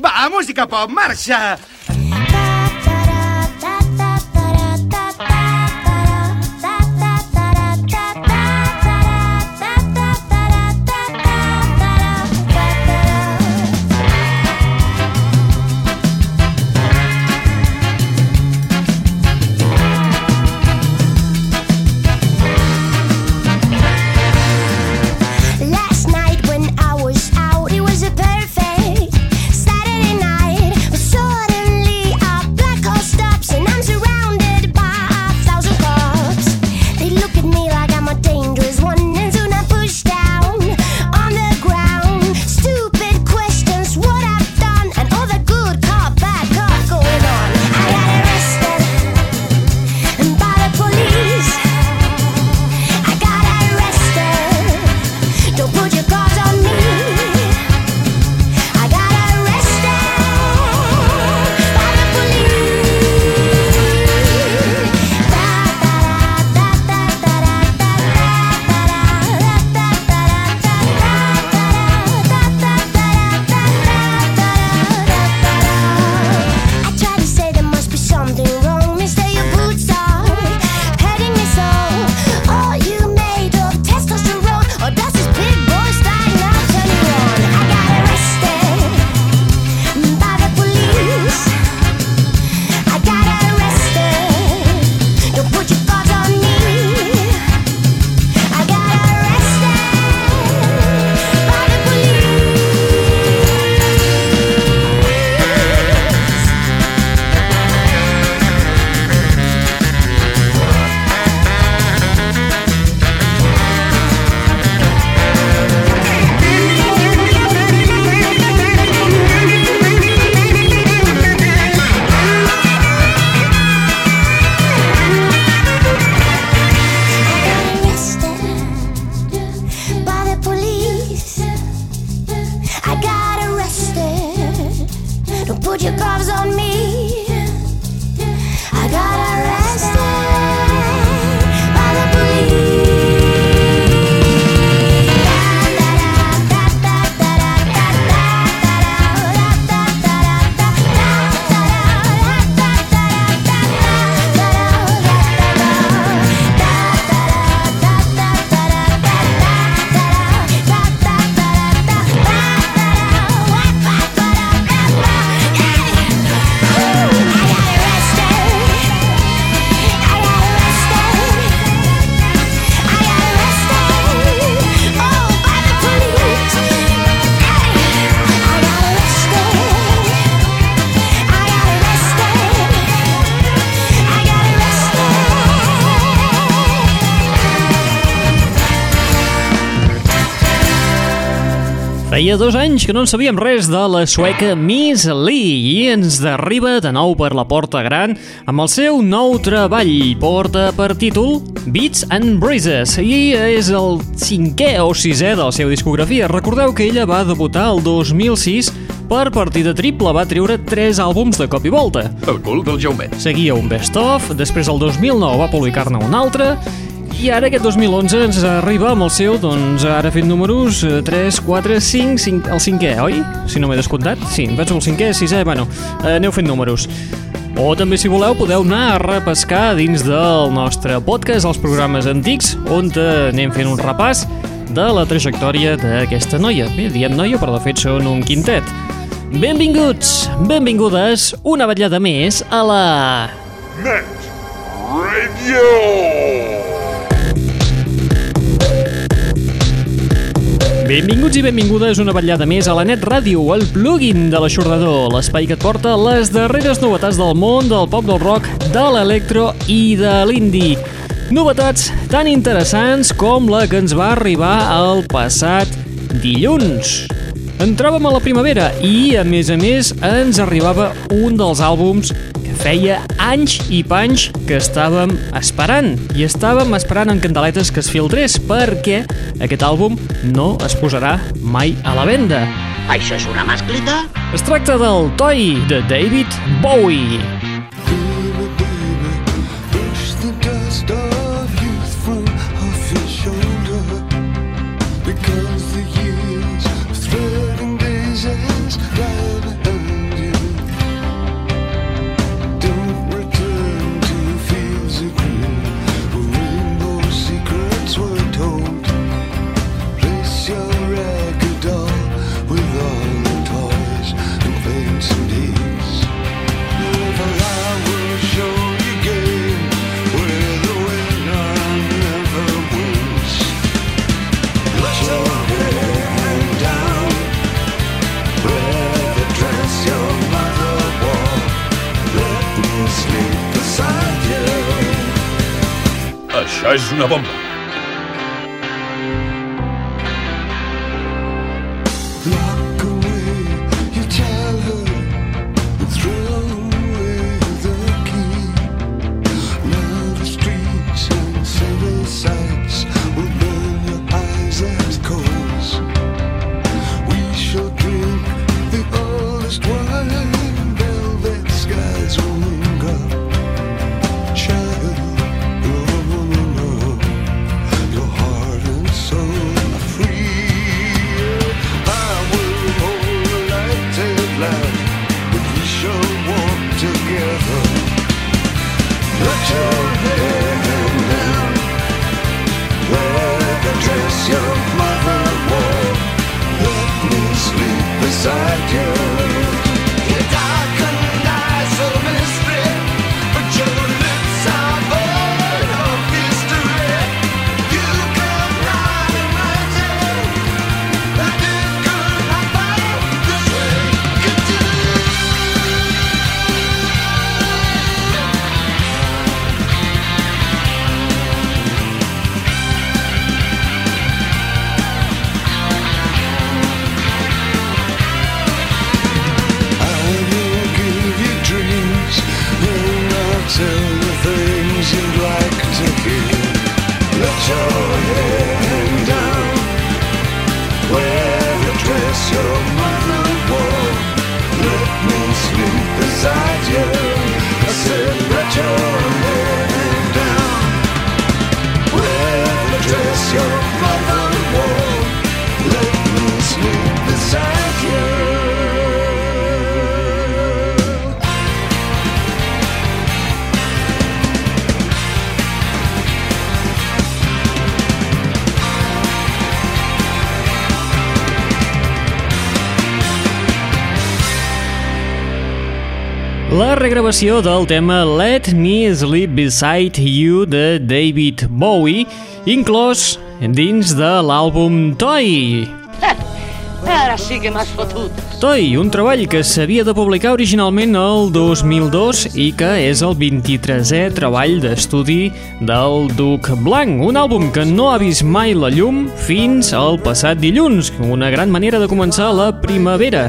Va, música pop, marxa! Feia dos anys que no en sabíem res de la sueca Miss Lee i ens arriba de nou per la porta gran amb el seu nou treball. Porta per títol Beats and Breezes i és el cinquè o sisè de la seva discografia. Recordeu que ella va debutar el 2006 per partida triple, va treure tres àlbums de cop i volta. El cul del Jaumet. Seguia un best-of, després el 2009 va publicar-ne un altre, i ara aquest 2011 ens arriba amb el seu, doncs ara fent números eh, 3, 4, 5, 5 el cinquè, oi? Si no m'he descomptat. Sí, em penso el cinquè, sisè, bueno, eh, aneu fent números. O també, si voleu, podeu anar a repescar dins del nostre podcast, els programes antics, on anem fent un repàs de la trajectòria d'aquesta noia. Bé, diem noia, però de fet són un quintet. Benvinguts, benvingudes, una vetllada més a la... Net Radio! Benvinguts i benvingudes una vetllada més a la Net Ràdio, el plugin de l'aixordador, l'espai que et porta les darreres novetats del món del pop del rock, de l'electro i de l'indie. Novetats tan interessants com la que ens va arribar el passat dilluns. Entràvem a la primavera i, a més a més, ens arribava un dels àlbums feia anys i panys que estàvem esperant. I estàvem esperant en candeletes que es filtrés perquè aquest àlbum no es posarà mai a la venda. Això és una mascleta? Es tracta del Toy de David Bowie. És una bomba. Regravació del tema Let Me Sleep Beside You de David Bowie, inclòs dins de l'àlbum Toy. Ara sí que m'has fotut. Toy, un treball que s'havia de publicar originalment el 2002 i que és el 23è treball d'estudi del Duc Blanc, un àlbum que no ha vist mai la llum fins al passat dilluns, una gran manera de començar la primavera.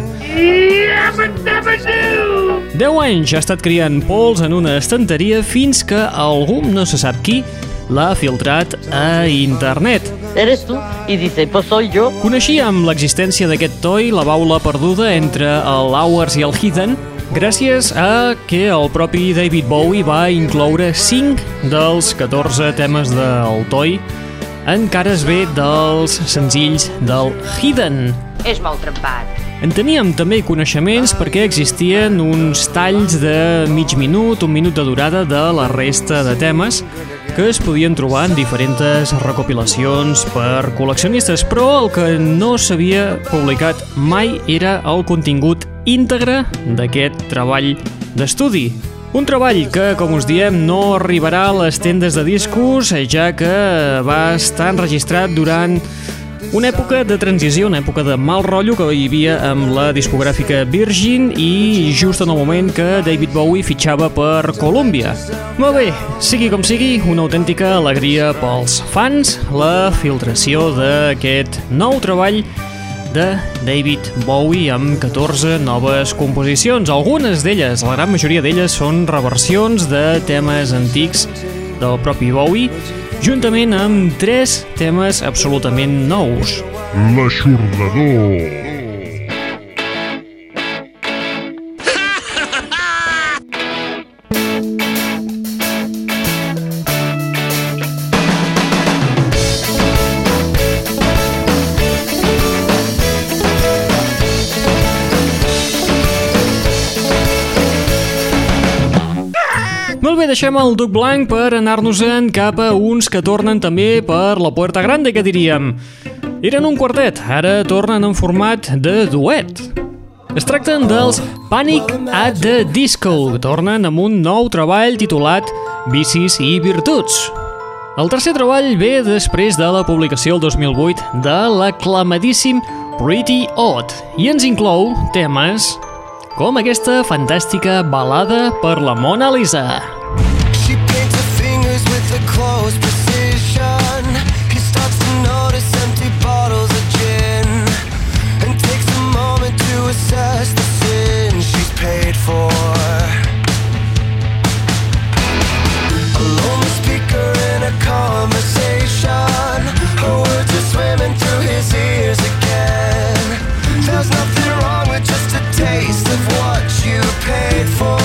10 anys ha estat criant pols en una estanteria fins que algú, no se sap qui, l'ha filtrat a internet. Eres tú y dice, pues soy yo. Coneixíem l'existència d'aquest toy, la baula perduda entre el Hours i el Hidden, gràcies a que el propi David Bowie va incloure 5 dels 14 temes del toy en cares B dels senzills del Hidden. És molt trempat. En teníem també coneixements perquè existien uns talls de mig minut, un minut de durada de la resta de temes que es podien trobar en diferents recopilacions per col·leccionistes, però el que no s'havia publicat mai era el contingut íntegre d'aquest treball d'estudi. Un treball que, com us diem, no arribarà a les tendes de discos, ja que va estar enregistrat durant una època de transició, una època de mal rotllo que hi havia amb la discogràfica Virgin i just en el moment que David Bowie fitxava per Columbia. Molt bé, sigui com sigui, una autèntica alegria pels fans, la filtració d'aquest nou treball de David Bowie amb 14 noves composicions. Algunes d'elles, la gran majoria d'elles, són reversions de temes antics del propi Bowie, juntament amb tres temes absolutament nous. L'aixordador. Deixem el Duc Blanc per anar-nos-en cap a uns que tornen també per la Puerta Grande, que diríem. Eren un quartet, ara tornen en format de duet. Es tracten dels Panic at the Disco, que tornen amb un nou treball titulat Vicis i Virtuts. El tercer treball ve després de la publicació el 2008 de l'aclamadíssim Pretty Odd i ens inclou temes com aquesta fantàstica balada per la Mona Lisa. his ears again. There's nothing wrong with just a taste of what you paid for.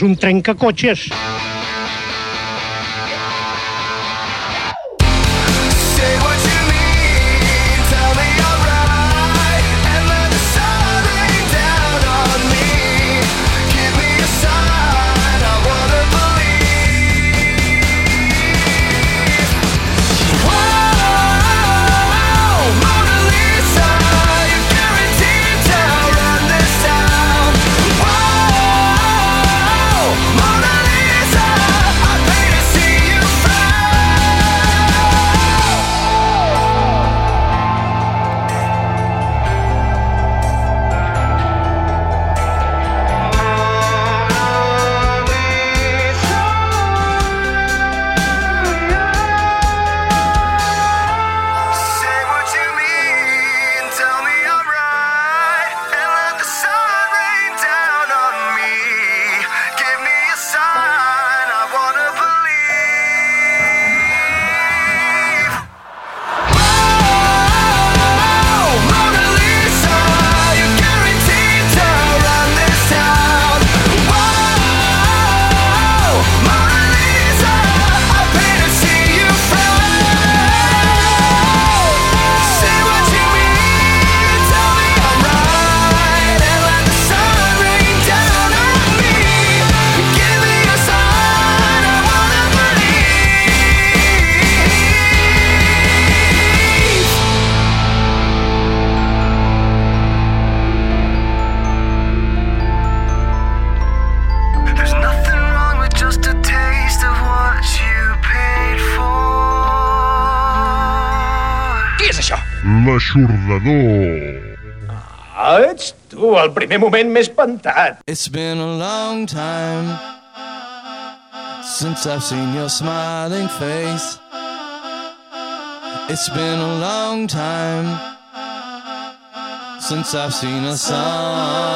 és un trencacotxes. no. Ah, ets tu, el primer moment més espantat. It's been a long time since I've seen your smiling face. It's been a long time since I've seen a song.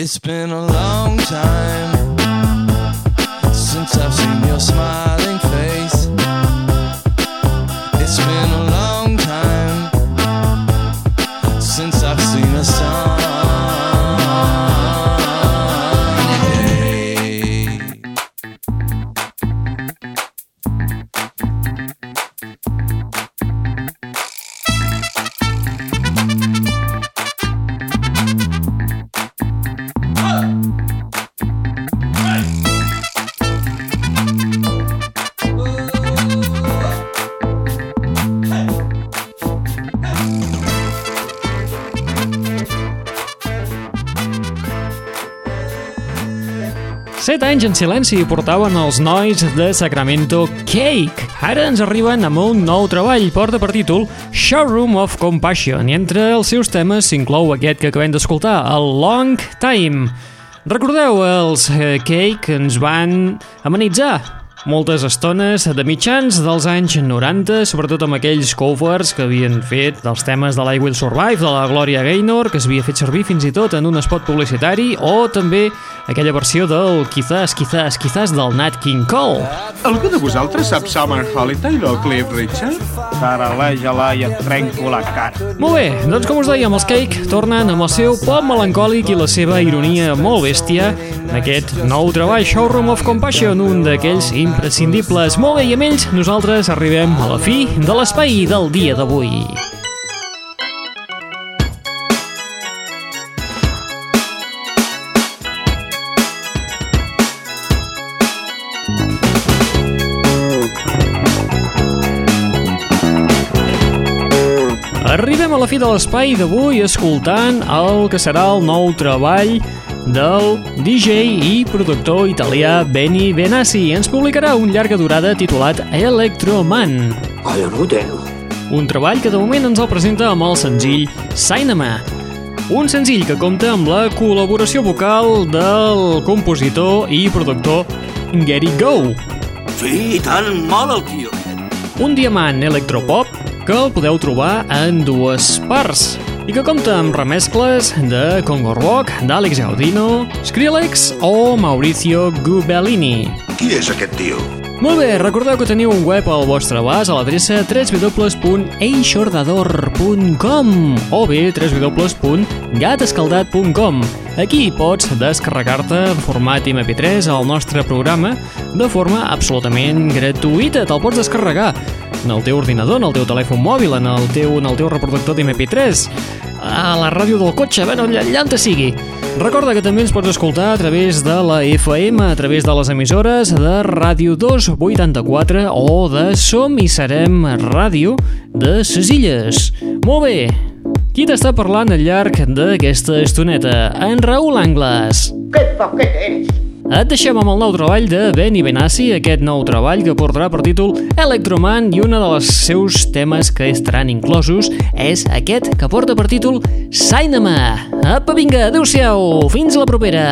It's been a long time. Set anys en silenci portaven els nois de Sacramento Cake. Ara ens arriben amb un nou treball, porta per títol Showroom of Compassion, i entre els seus temes s'inclou aquest que acabem d'escoltar, el Long Time. Recordeu, els eh, Cake ens van amenitzar moltes estones de mitjans dels anys 90, sobretot amb aquells covers que havien fet dels temes de l'I Will Survive, de la Gloria Gaynor, que s'havia fet servir fins i tot en un spot publicitari, o també aquella versió del Quizás, Quizás, Quizás del Nat King Cole. Algú de vosaltres sap Summer Holiday del Cliff Richard? Tarareja-la i et trenco la cara. Molt bé, doncs com us dèiem, els Cake tornen amb el seu pop melancòlic i la seva ironia molt bèstia en aquest nou treball Showroom of Compassion, un d'aquells imprescindibles. Molt bé, i amb ells nosaltres arribem a la fi de l'espai del dia d'avui. Arribem a la fi de l'espai d'avui escoltant el que serà el nou treball del DJ i productor italià Benny Benassi. Ens publicarà un llarga durada titulat Electroman. Un treball que de moment ens el presenta amb el senzill Cinema. Un senzill que compta amb la col·laboració vocal del compositor i productor Gary Go. Sí, tant mola el tio. Un diamant electropop que el podeu trobar en dues parts i que compta amb remescles de Congo Rock, d'Àlex Gaudino, Skrillex o Mauricio Gubellini. Qui és aquest tio? Molt bé, recordeu que teniu un web al vostre abast a l'adreça www.eixordador.com o bé www.gatescaldat.com Aquí pots descarregar-te en format MP3 al nostre programa de forma absolutament gratuïta. Te'l pots descarregar en el teu ordinador, en el teu telèfon mòbil, en el teu, en el teu reproductor d'MP3, a la ràdio del cotxe, bueno, allà, allà on te sigui. Recorda que també ens pots escoltar a través de la FM, a través de les emissores de Ràdio 284 o de Som i Serem Ràdio de ses Illes. Molt bé, qui t'està parlant al llarg d'aquesta estoneta? En Raül Angles. ¡Qué paquete eres! Et deixem amb el nou treball de Benny Benassi, aquest nou treball que portarà per títol Electroman i un dels seus temes que estaran inclosos és aquest que porta per títol Cinema. Apa, vinga, adeu-siau, fins la propera.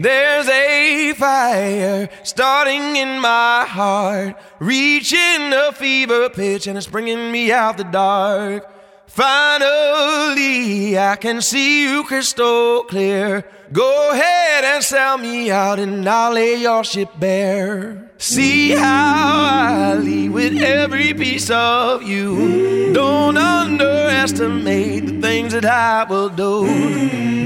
There's a fire starting in my heart, reaching a fever pitch, and it's bringing me out the dark. Finally, I can see you crystal clear. Go ahead and sell me out, and I'll lay your ship bare. See how I leave with every piece of you. Don't underestimate the things that I will do.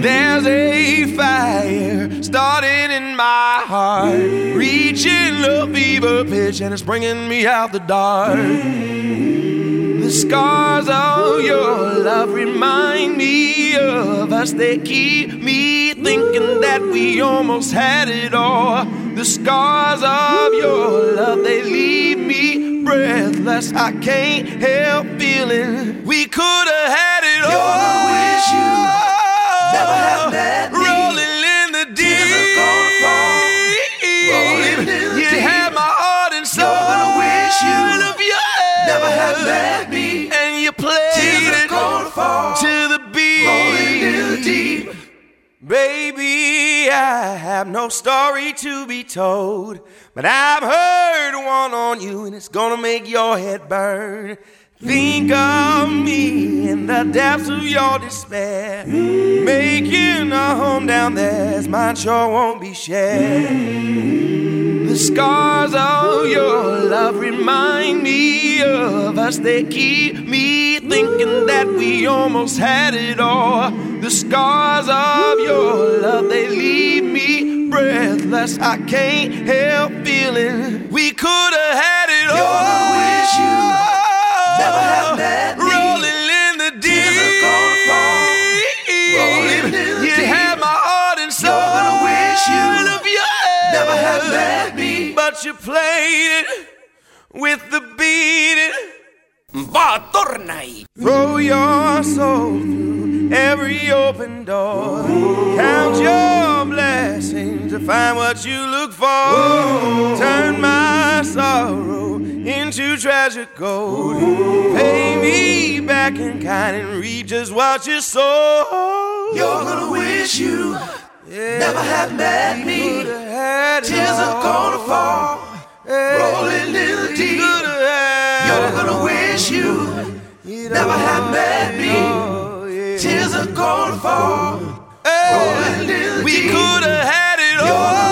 There's a fire starting in my heart, reaching a fever pitch, and it's bringing me out the dark. The scars of your love remind me of us. They keep me thinking that we almost had it all. The scars of your love, they leave me breathless. I can't help feeling we could have had it all. You're wish you never had met Baby, I have no story to be told, but I've heard one on you, and it's gonna make your head burn. Think of me in the depths of your despair, making a home down there, as mine sure won't be shared. The scars of your love remind me of us. They keep me thinking that we almost had it all. The scars of your love, they leave me breathless. I can't help feeling we could have had it all. You're gonna wish you never had met me. But you played it with the beat. Va, torna-hi! Throw your soul through every open door. Count your blessings to find what you look for. Turn my sorrow into treasure gold. Pay me back in kind and read just what you sow. You're gonna wish you never had met me. Tears Tears are gonna fall. Rolling in the deep. You're gonna wish you never had met me. Tears are gonna fall. Rolling in the We deep. could have had it all.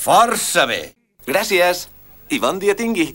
Força bé. Gràcies i bon dia tingui.